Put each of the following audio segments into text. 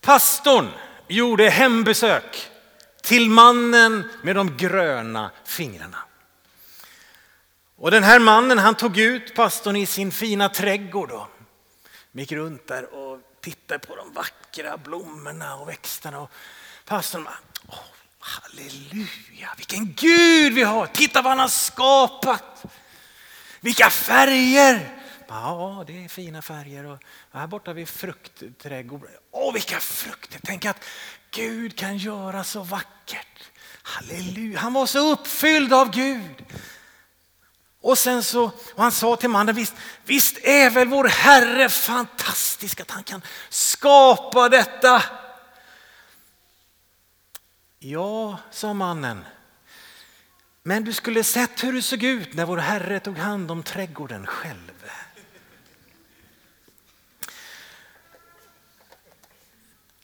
Pastorn gjorde hembesök till mannen med de gröna fingrarna. Och den här mannen han tog ut pastorn i sin fina trädgård och gick runt där och tittade på de vackra blommorna och växterna. Och pastorn bara, oh, halleluja, vilken Gud vi har, titta vad han har skapat. Vilka färger! Ja, det är fina färger och här borta har vi fruktträdgård. Åh, vilka frukter! Tänk att Gud kan göra så vackert. Halleluja, han var så uppfylld av Gud. Och sen så, och han sa till mannen, visst, visst är väl vår Herre fantastisk att han kan skapa detta. Ja, sa mannen. Men du skulle sett hur det såg ut när vår Herre tog hand om trädgården själv.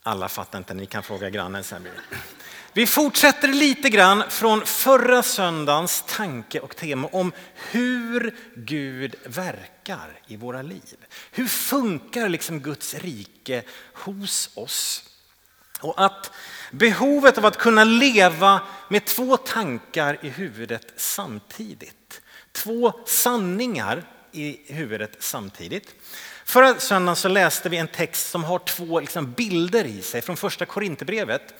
Alla fattar inte, ni kan fråga grannen sen. Vi fortsätter lite grann från förra söndagens tanke och tema om hur Gud verkar i våra liv. Hur funkar liksom Guds rike hos oss? Och att behovet av att kunna leva med två tankar i huvudet samtidigt. Två sanningar i huvudet samtidigt. Förra söndagen så läste vi en text som har två liksom bilder i sig från första Korinthierbrevet.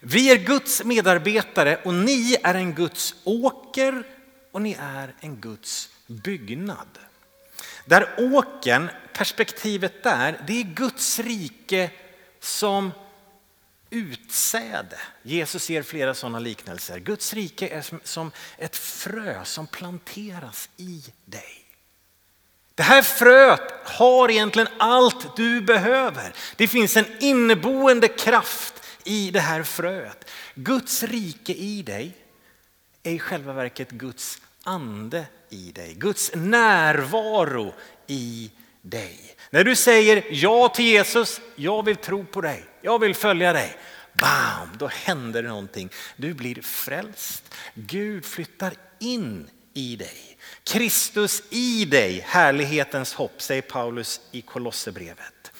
Vi är Guds medarbetare och ni är en Guds åker och ni är en Guds byggnad. Där åken, perspektivet där, det är Guds rike som utsäde. Jesus ger flera sådana liknelser. Guds rike är som ett frö som planteras i dig. Det här fröet har egentligen allt du behöver. Det finns en inneboende kraft i det här fröet. Guds rike i dig är i själva verket Guds ande i dig. Guds närvaro i dig. När du säger ja till Jesus, jag vill tro på dig, jag vill följa dig. Bam, då händer det någonting. Du blir frälst. Gud flyttar in i dig. Kristus i dig, härlighetens hopp, säger Paulus i Kolosserbrevet.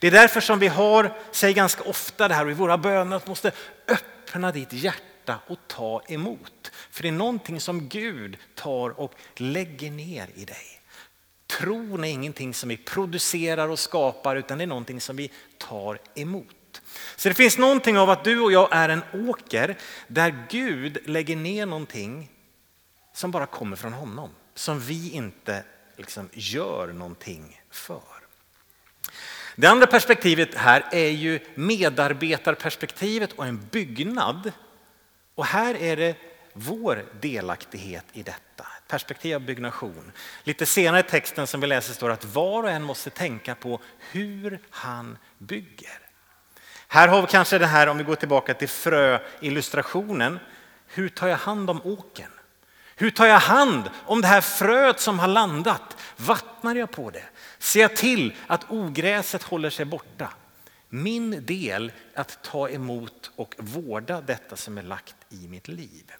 Det är därför som vi har, säger ganska ofta det här i våra böner, att måste öppna ditt hjärta och ta emot. För det är någonting som Gud tar och lägger ner i dig. Tron är ingenting som vi producerar och skapar utan det är någonting som vi tar emot. Så det finns någonting av att du och jag är en åker där Gud lägger ner någonting som bara kommer från honom. Som vi inte liksom gör någonting för. Det andra perspektivet här är ju medarbetarperspektivet och en byggnad. Och här är det vår delaktighet i detta, perspektiv av byggnation. Lite senare i texten som vi läser står att var och en måste tänka på hur han bygger. Här har vi kanske det här, om vi går tillbaka till fröillustrationen, hur tar jag hand om åken? Hur tar jag hand om det här fröet som har landat? Vattnar jag på det? Ser jag till att ogräset håller sig borta? Min del att ta emot och vårda detta som är lagt i mitt liv.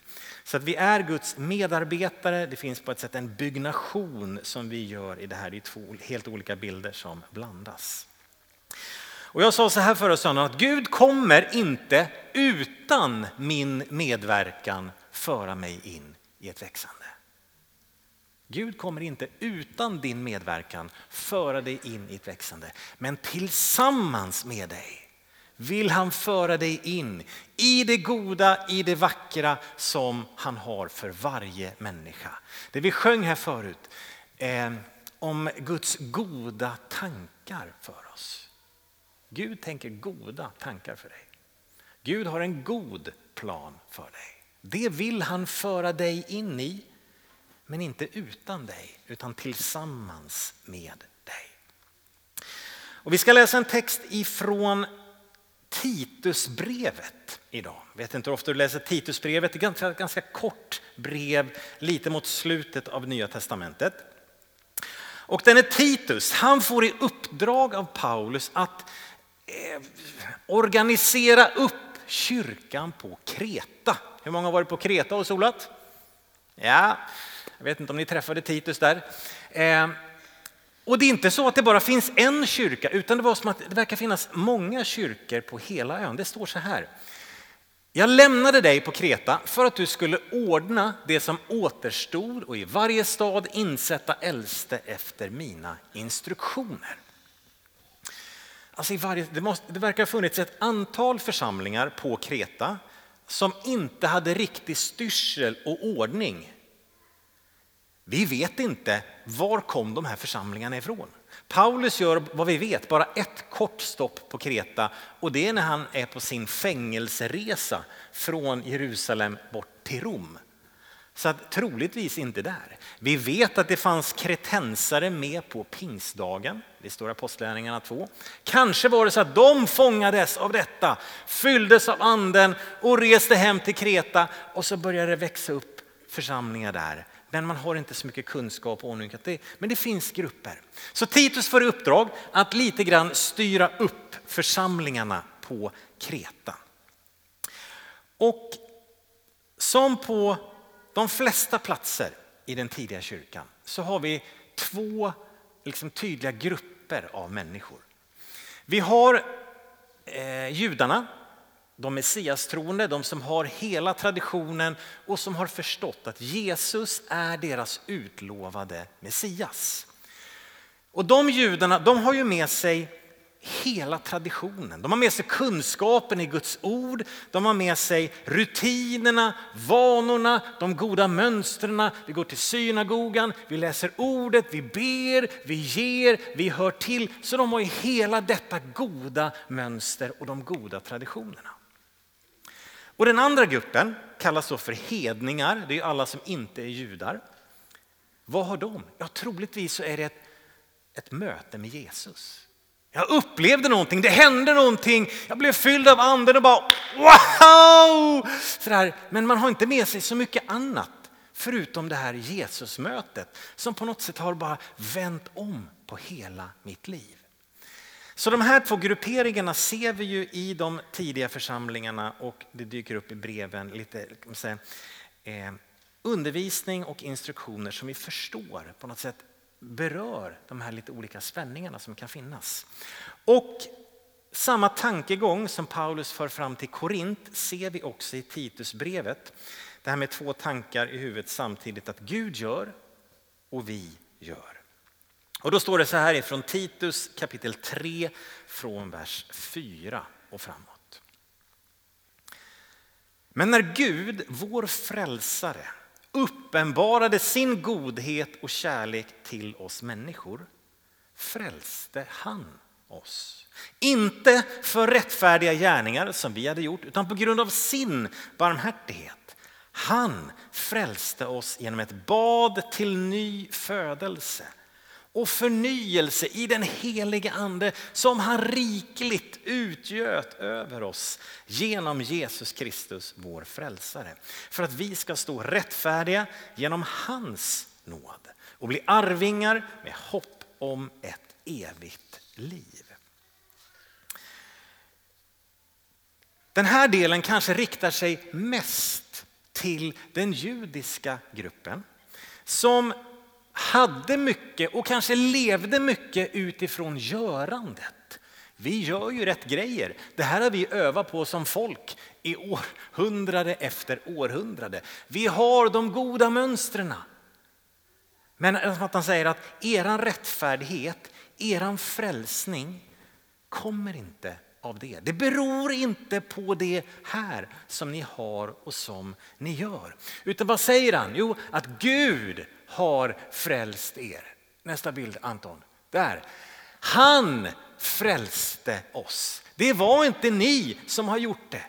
Så att vi är Guds medarbetare. Det finns på ett sätt en byggnation som vi gör i det här. Det är två helt olika bilder som blandas. Och jag sa så här förra söndagen att Gud kommer inte utan min medverkan föra mig in i ett växande. Gud kommer inte utan din medverkan föra dig in i ett växande. Men tillsammans med dig vill han föra dig in i det goda, i det vackra som han har för varje människa. Det vi sjöng här förut eh, om Guds goda tankar för oss. Gud tänker goda tankar för dig. Gud har en god plan för dig. Det vill han föra dig in i men inte utan dig, utan tillsammans med dig. Och vi ska läsa en text ifrån Titusbrevet idag. Jag vet inte hur ofta du läser Titusbrevet, det är ett ganska, ganska kort brev, lite mot slutet av Nya Testamentet. Och den är Titus, han får i uppdrag av Paulus att eh, organisera upp kyrkan på Kreta. Hur många har varit på Kreta och solat? Ja, jag vet inte om ni träffade Titus där. Eh, Och det är inte så att det bara finns en kyrka, utan det var som att det verkar finnas många kyrkor på hela ön. Det står så här. Jag lämnade dig på Kreta för att du skulle ordna det som återstod och i varje stad insätta äldste efter mina instruktioner. Alltså i varje, det, måste, det verkar ha funnits ett antal församlingar på Kreta som inte hade riktig styrsel och ordning. Vi vet inte var kom de här församlingarna ifrån. Paulus gör vad vi vet bara ett kort stopp på Kreta och det är när han är på sin fängelseresa från Jerusalem bort till Rom. Så att, troligtvis inte där. Vi vet att det fanns kretensare med på pingstdagen. Det står i Apostlagärningarna 2. Kanske var det så att de fångades av detta, fylldes av anden och reste hem till Kreta och så började det växa upp församlingar där. Men man har inte så mycket kunskap och ordning. Men det finns grupper. Så Titus får i uppdrag att lite grann styra upp församlingarna på Kreta. Och som på de flesta platser i den tidiga kyrkan så har vi två liksom, tydliga grupper av människor. Vi har eh, judarna, de messiastroende, de som har hela traditionen och som har förstått att Jesus är deras utlovade Messias. Och de judarna de har ju med sig hela traditionen. De har med sig kunskapen i Guds ord, de har med sig rutinerna, vanorna, de goda mönstren. Vi går till synagogan, vi läser ordet, vi ber, vi ger, vi hör till. Så de har ju hela detta goda mönster och de goda traditionerna. Och den andra gruppen kallas då för hedningar, det är alla som inte är judar. Vad har de? Ja, troligtvis så är det ett, ett möte med Jesus. Jag upplevde någonting, det hände någonting, jag blev fylld av anden och bara wow! Sådär. Men man har inte med sig så mycket annat förutom det här Jesusmötet som på något sätt har bara vänt om på hela mitt liv. Så de här två grupperingarna ser vi ju i de tidiga församlingarna och det dyker upp i breven lite säga, eh, undervisning och instruktioner som vi förstår på något sätt berör de här lite olika spänningarna som kan finnas. Och samma tankegång som Paulus för fram till Korint ser vi också i Titusbrevet. Det här med två tankar i huvudet samtidigt, att Gud gör och vi gör. Och då står det så här ifrån Titus kapitel 3 från vers 4 och framåt. Men när Gud, vår frälsare, uppenbarade sin godhet och kärlek till oss människor frälste han oss. Inte för rättfärdiga gärningar som vi hade gjort utan på grund av sin barmhärtighet. Han frälste oss genom ett bad till ny födelse och förnyelse i den helige ande som han rikligt utgöt över oss genom Jesus Kristus, vår frälsare. För att vi ska stå rättfärdiga genom hans nåd och bli arvingar med hopp om ett evigt liv. Den här delen kanske riktar sig mest till den judiska gruppen som hade mycket och kanske levde mycket utifrån görandet. Vi gör ju rätt grejer. Det här har vi övat på som folk i århundrade efter århundrade. Vi har de goda mönstren. Men att han säger att eran rättfärdighet, eran frälsning kommer inte av det. Det beror inte på det här som ni har och som ni gör. Utan vad säger han? Jo, att Gud har frälst er. Nästa bild Anton. Där. Han frälste oss. Det var inte ni som har gjort det.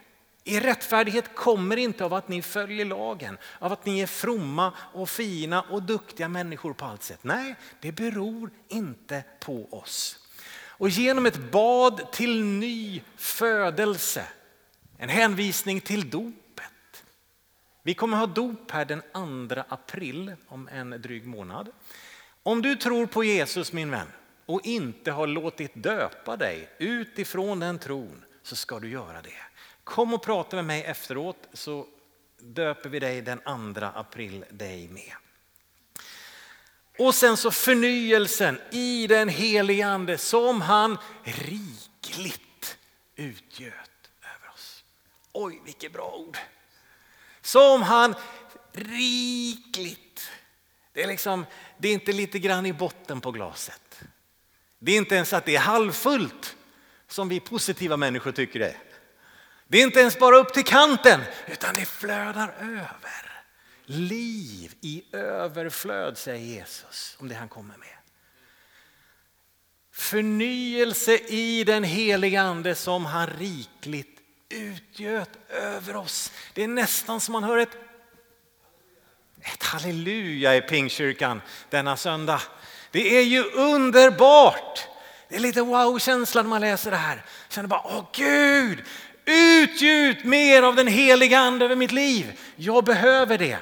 Er rättfärdighet kommer inte av att ni följer lagen, av att ni är fromma och fina och duktiga människor på allt sätt. Nej, det beror inte på oss. Och genom ett bad till ny födelse, en hänvisning till dop vi kommer ha dop här den 2 april om en dryg månad. Om du tror på Jesus min vän och inte har låtit döpa dig utifrån den tron så ska du göra det. Kom och prata med mig efteråt så döper vi dig den 2 april dig med. Och sen så förnyelsen i den helige ande som han rikligt utgöt över oss. Oj, vilket bra ord. Som han rikligt. Det är, liksom, det är inte lite grann i botten på glaset. Det är inte ens att det är halvfullt som vi positiva människor tycker det är. Det är inte ens bara upp till kanten utan det flödar över. Liv i överflöd säger Jesus om det han kommer med. Förnyelse i den heliga ande som han rikligt utgöt över oss. Det är nästan som man hör ett, ett halleluja i Pingkyrkan denna söndag. Det är ju underbart. Det är lite wow-känsla när man läser det här. Känner bara, åh Gud, utgjut mer av den heliga ande över mitt liv. Jag behöver det.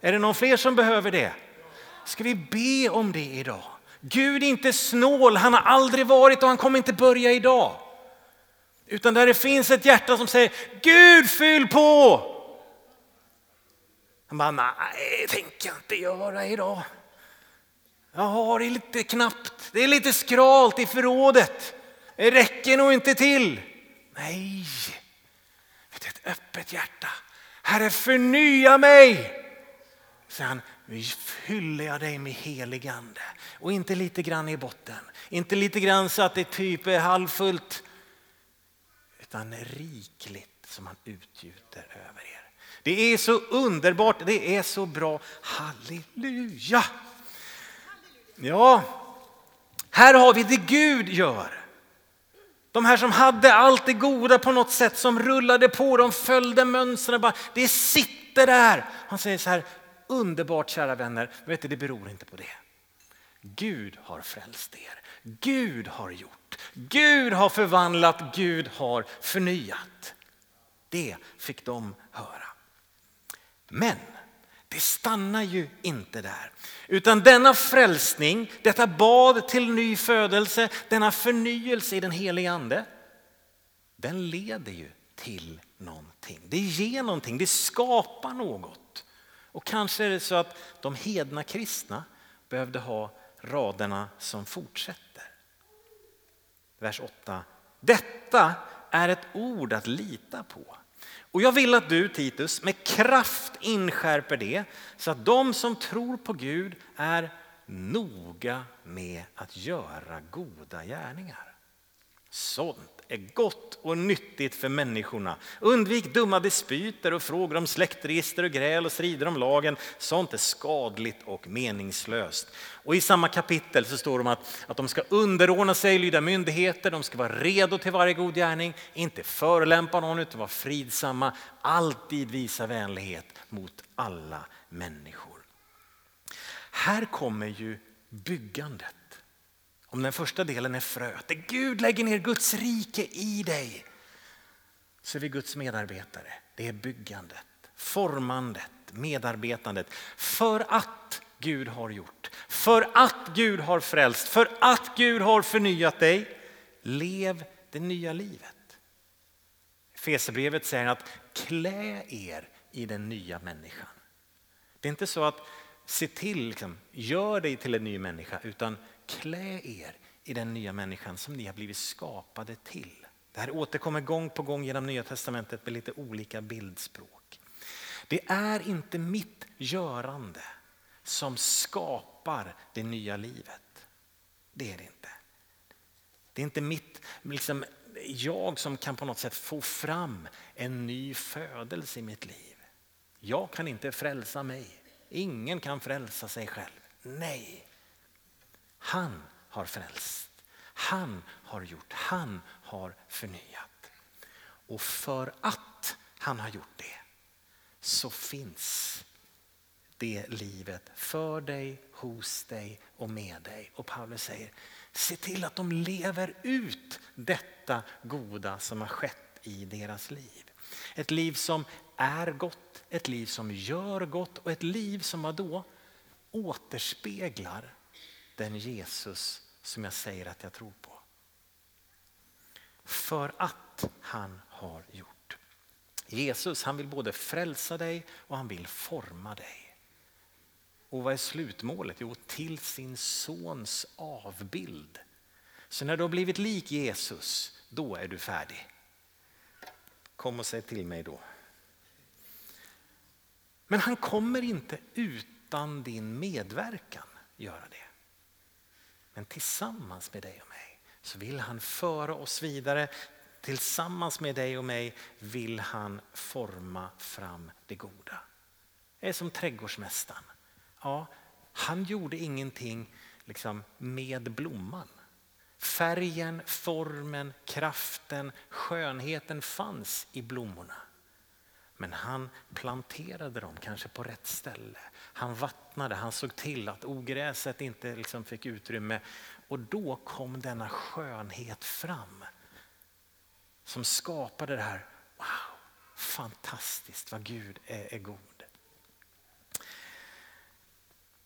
Är det någon fler som behöver det? Ska vi be om det idag? Gud är inte snål, han har aldrig varit och han kommer inte börja idag. Utan där det finns ett hjärta som säger Gud fyll på. Han bara, nej, tänker jag inte göra idag. Jag har det lite knappt, det är lite skralt i förrådet. Det räcker nog inte till. Nej, det är ett öppet hjärta. Herre förnya mig. Säger han, nu fyller jag dig med helig ande. Och inte lite grann i botten, inte lite grann så att det typ är halvfullt. Utan rikligt som han utgjuter över er. Det är så underbart, det är så bra. Halleluja! Ja, här har vi det Gud gör. De här som hade allt det goda på något sätt som rullade på, de följde mönstren. Bara, det sitter där. Han säger så här, underbart kära vänner, vet du, det beror inte på det. Gud har frälst er. Gud har gjort. Gud har förvandlat. Gud har förnyat. Det fick de höra. Men det stannar ju inte där. Utan denna frälsning, detta bad till ny födelse, denna förnyelse i den helige ande, den leder ju till någonting. Det ger någonting, det skapar något. Och kanske är det så att de hedna kristna behövde ha raderna som fortsätter. Vers 8. Detta är ett ord att lita på. Och jag vill att du Titus med kraft inskärper det så att de som tror på Gud är noga med att göra goda gärningar. Sånt är gott och nyttigt för människorna. Undvik dumma dispyter och frågor om släktregister och gräl och strider om lagen. Sånt är skadligt och meningslöst. Och i samma kapitel så står det att, att de ska underordna sig, lyda myndigheter, de ska vara redo till varje god gärning, inte förolämpa någon utan vara fridsamma, alltid visa vänlighet mot alla människor. Här kommer ju byggandet. Om den första delen är fröet, där Gud lägger ner Guds rike i dig, så är vi Guds medarbetare. Det är byggandet, formandet, medarbetandet. För att Gud har gjort, för att Gud har frälst, för att Gud har förnyat dig. Lev det nya livet. Fesebrevet säger att klä er i den nya människan. Det är inte så att se till, liksom, gör dig till en ny människa, utan klä er i den nya människan som ni har blivit skapade till. Det här återkommer gång på gång genom Nya Testamentet med lite olika bildspråk. Det är inte mitt görande som skapar det nya livet. Det är det inte. Det är inte mitt, liksom, jag som kan på något sätt få fram en ny födelse i mitt liv. Jag kan inte frälsa mig. Ingen kan frälsa sig själv. Nej, han har frälst. Han har gjort, han har förnyat. Och för att han har gjort det så finns det livet för dig, hos dig och med dig. Och Paulus säger, se till att de lever ut detta goda som har skett i deras liv. Ett liv som är gott, ett liv som gör gott och ett liv som då återspeglar den Jesus som jag säger att jag tror på. För att han har gjort. Jesus han vill både frälsa dig och han vill forma dig. Och vad är slutmålet? Jo, till sin sons avbild. Så när du har blivit lik Jesus, då är du färdig. Kom och säg till mig då. Men han kommer inte utan din medverkan göra det. Men tillsammans med dig och mig så vill han föra oss vidare. Tillsammans med dig och mig vill han forma fram det goda. Det är som trädgårdsmästaren. Ja, han gjorde ingenting liksom med blomman. Färgen, formen, kraften, skönheten fanns i blommorna. Men han planterade dem kanske på rätt ställe. Han vattnade, han såg till att ogräset inte liksom fick utrymme. Och då kom denna skönhet fram. Som skapade det här, wow, fantastiskt vad Gud är, är god.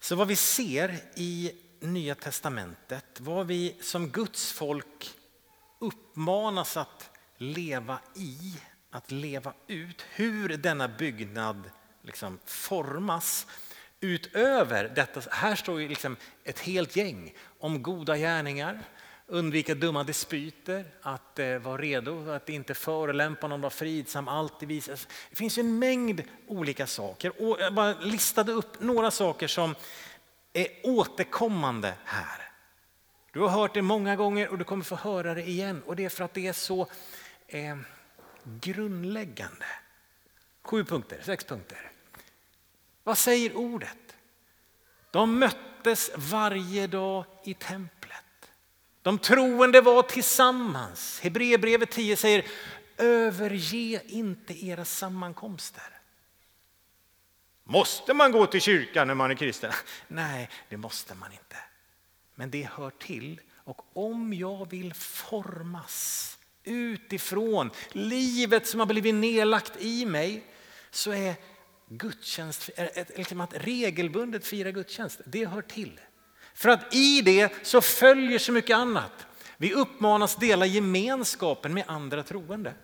Så vad vi ser i Nya Testamentet, vad vi som Guds folk uppmanas att leva i, att leva ut, hur denna byggnad liksom formas. Utöver detta, här står ju liksom ett helt gäng om goda gärningar, undvika dumma dispyter, att eh, vara redo, att inte förolämpa någon, vara fridsam, alltid visa. Det finns en mängd olika saker och jag bara listade upp några saker som är återkommande här. Du har hört det många gånger och du kommer få höra det igen och det är för att det är så eh, grundläggande. Sju punkter, sex punkter. Vad säger ordet? De möttes varje dag i templet. De troende var tillsammans. Hebreerbrevet 10 säger överge inte era sammankomster. Måste man gå till kyrkan när man är kristen? Nej, det måste man inte. Men det hör till. Och om jag vill formas utifrån livet som har blivit nedlagt i mig så är gudstjänst, liksom att regelbundet fira gudstjänst, det hör till. För att i det så följer så mycket annat. Vi uppmanas dela gemenskapen med andra troende.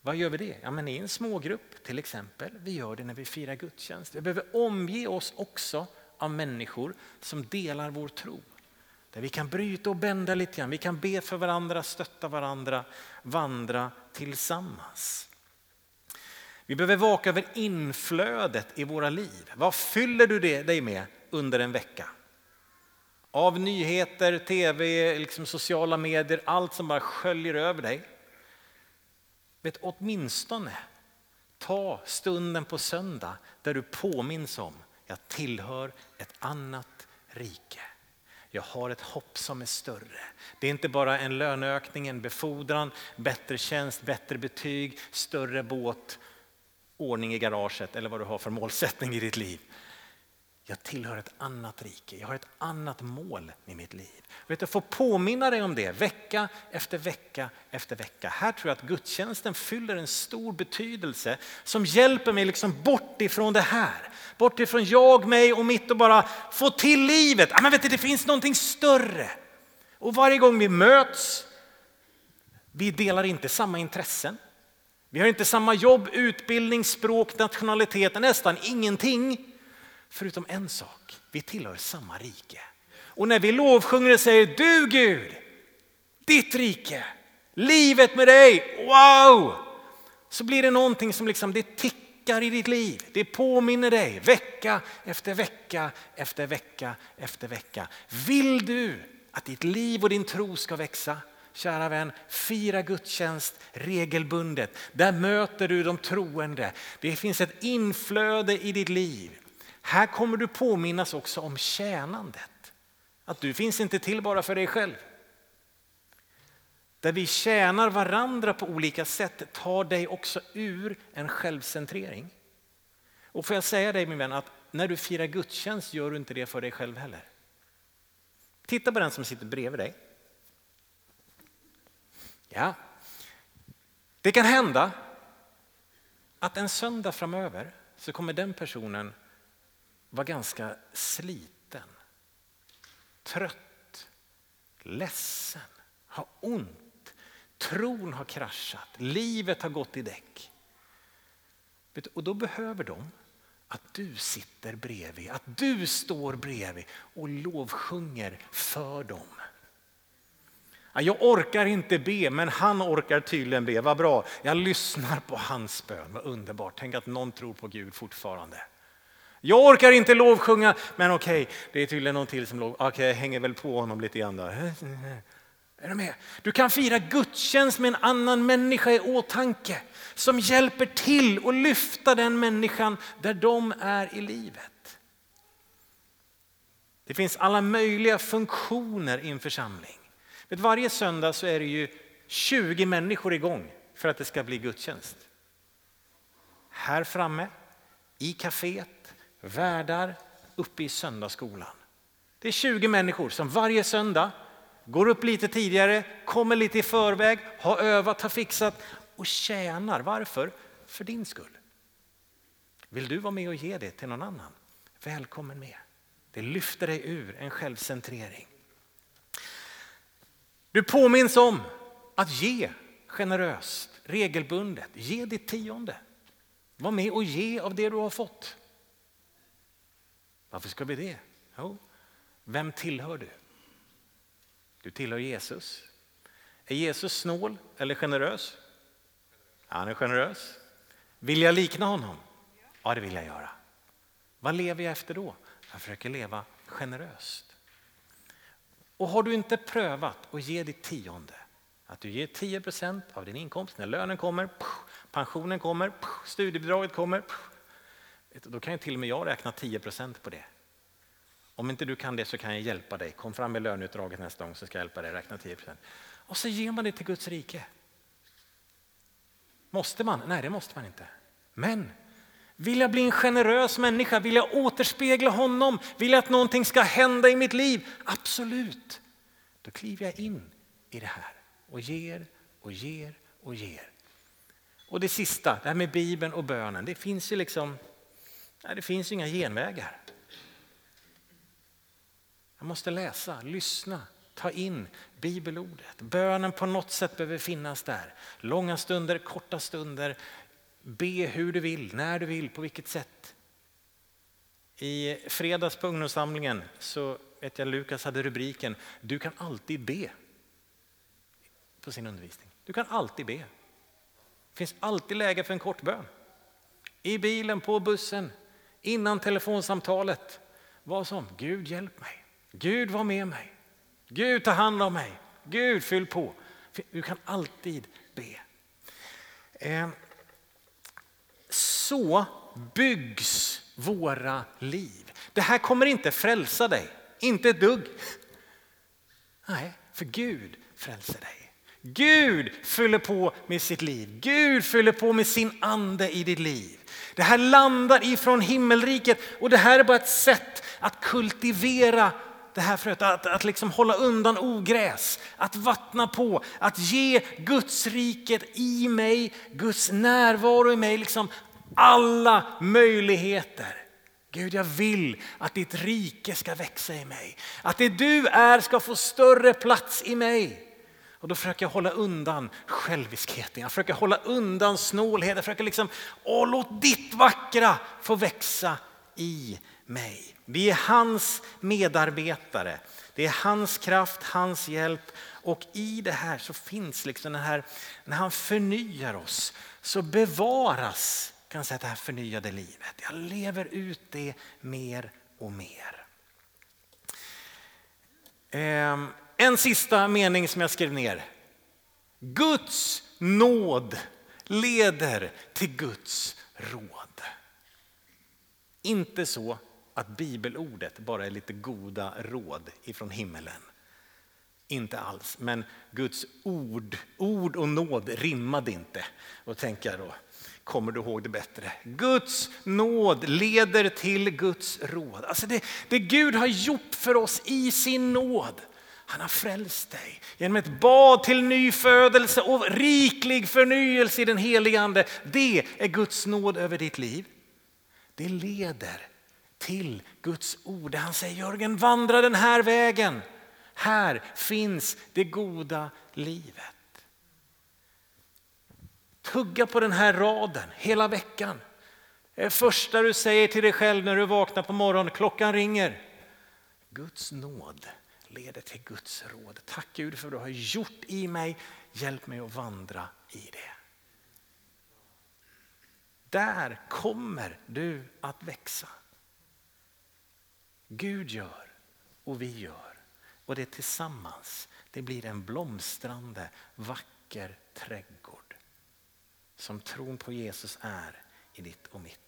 Vad gör vi det? Ja, men I en smågrupp till exempel. Vi gör det när vi firar gudstjänst. Vi behöver omge oss också av människor som delar vår tro. Där vi kan bryta och bända lite grann. Vi kan be för varandra, stötta varandra, vandra tillsammans. Vi behöver vaka över inflödet i våra liv. Vad fyller du dig med under en vecka? Av nyheter, tv, liksom sociala medier, allt som bara sköljer över dig. Vet, åtminstone ta stunden på söndag där du påminns om jag tillhör ett annat rike. Jag har ett hopp som är större. Det är inte bara en löneökning, en befordran, bättre tjänst, bättre betyg, större båt, ordning i garaget eller vad du har för målsättning i ditt liv. Jag tillhör ett annat rike, jag har ett annat mål med mitt liv. Vet du, få påminna dig om det vecka efter vecka efter vecka. Här tror jag att gudstjänsten fyller en stor betydelse som hjälper mig liksom bort ifrån det här. Bort ifrån jag, mig och mitt och bara få till livet. Ah, men vet du, det finns någonting större. Och varje gång vi möts, vi delar inte samma intressen. Vi har inte samma jobb, utbildning, språk, nationalitet, nästan ingenting. Förutom en sak, vi tillhör samma rike. Och när vi lovsjunger och säger du Gud, ditt rike, livet med dig, wow! Så blir det någonting som liksom det tickar i ditt liv. Det påminner dig vecka efter vecka efter vecka efter vecka. Vill du att ditt liv och din tro ska växa? Kära vän, fira gudstjänst regelbundet. Där möter du de troende. Det finns ett inflöde i ditt liv. Här kommer du påminnas också om tjänandet. Att du finns inte till bara för dig själv. Där vi tjänar varandra på olika sätt tar dig också ur en självcentrering. Och får jag säga dig min vän att när du firar gudstjänst gör du inte det för dig själv heller. Titta på den som sitter bredvid dig. Ja, det kan hända att en söndag framöver så kommer den personen var ganska sliten, trött, ledsen, har ont. Tron har kraschat, livet har gått i däck. Och då behöver de att du sitter bredvid, att du står bredvid och lovsjunger för dem. Jag orkar inte be, men han orkar tydligen be. Vad bra. Jag lyssnar på hans bön. Vad underbart. Tänk att någon tror på Gud fortfarande. Jag orkar inte lovsjunga, men okej, okay, det är tydligen någon till som lov. Okej, okay, jag hänger väl på honom lite grann då. Är du med? Du kan fira gudstjänst med en annan människa i åtanke som hjälper till att lyfta den människan där de är i livet. Det finns alla möjliga funktioner i en församling. Vet, varje söndag så är det ju 20 människor igång för att det ska bli gudstjänst. Här framme, i kaféet, värdar, uppe i söndagsskolan. Det är 20 människor som varje söndag går upp lite tidigare, kommer lite i förväg, har övat, har fixat och tjänar. Varför? För din skull. Vill du vara med och ge det till någon annan? Välkommen med. Det lyfter dig ur en självcentrering. Du påminns om att ge generöst, regelbundet. Ge ditt tionde. Var med och ge av det du har fått. Varför ska vi det? Jo, vem tillhör du? Du tillhör Jesus. Är Jesus snål eller generös? Han är generös. Vill jag likna honom? Ja, det vill jag göra. Vad lever jag efter då? Jag försöker leva generöst. Och har du inte prövat att ge ditt tionde, att du ger 10 procent av din inkomst när lönen kommer, pensionen kommer, studiebidraget kommer, då kan ju till och med jag räkna 10 procent på det. Om inte du kan det så kan jag hjälpa dig. Kom fram med löneutdraget nästa gång så ska jag hjälpa dig räkna 10 procent. Och så ger man det till Guds rike. Måste man? Nej, det måste man inte. Men vill jag bli en generös människa? Vill jag återspegla honom? Vill jag att någonting ska hända i mitt liv? Absolut. Då kliver jag in i det här och ger och ger och ger. Och det sista, det här med Bibeln och bönen. Det finns ju liksom, nej, det finns inga genvägar. Jag måste läsa, lyssna, ta in bibelordet. Bönen på något sätt behöver finnas där. Långa stunder, korta stunder. Be hur du vill, när du vill, på vilket sätt. I fredags på ungdomssamlingen så vet jag Lukas hade rubriken Du kan alltid be på sin undervisning. Du kan alltid be. Det finns alltid läge för en kort bön. I bilen, på bussen, innan telefonsamtalet. var som, Gud hjälp mig. Gud var med mig. Gud ta hand om mig. Gud fyll på. Du kan alltid be. Ehm, så byggs våra liv. Det här kommer inte frälsa dig, inte ett dugg. Nej, för Gud frälser dig. Gud fyller på med sitt liv. Gud fyller på med sin ande i ditt liv. Det här landar ifrån himmelriket och det här är bara ett sätt att kultivera det här fröet, att, att liksom hålla undan ogräs, att vattna på, att ge Guds riket i mig, Guds närvaro i mig, liksom alla möjligheter. Gud, jag vill att ditt rike ska växa i mig. Att det du är ska få större plats i mig. Och då försöker jag hålla undan själviskheten, jag försöker hålla undan snålheten, jag försöker liksom, åh, låt ditt vackra få växa i mig. Vi är hans medarbetare. Det är hans kraft, hans hjälp och i det här så finns liksom den här, när han förnyar oss så bevaras kan säga, det här förnyade livet. Jag lever ut det mer och mer. Ehm, en sista mening som jag skrev ner. Guds nåd leder till Guds råd. Inte så att bibelordet bara är lite goda råd ifrån himmelen. Inte alls, men Guds ord, ord och nåd rimmade inte. Och tänker jag då, kommer du ihåg det bättre? Guds nåd leder till Guds råd. Alltså det, det Gud har gjort för oss i sin nåd. Han har frälst dig genom ett bad till nyfödelse och riklig förnyelse i den helige ande. Det är Guds nåd över ditt liv. Det leder till Guds ord. Han säger Jörgen, vandra den här vägen. Här finns det goda livet. Tugga på den här raden hela veckan. Det första du säger till dig själv när du vaknar på morgonen, klockan ringer. Guds nåd leder till Guds råd. Tack Gud för vad du har gjort i mig. Hjälp mig att vandra i det. Där kommer du att växa. Gud gör och vi gör och det tillsammans det blir en blomstrande vacker trädgård som tron på Jesus är i ditt och mitt.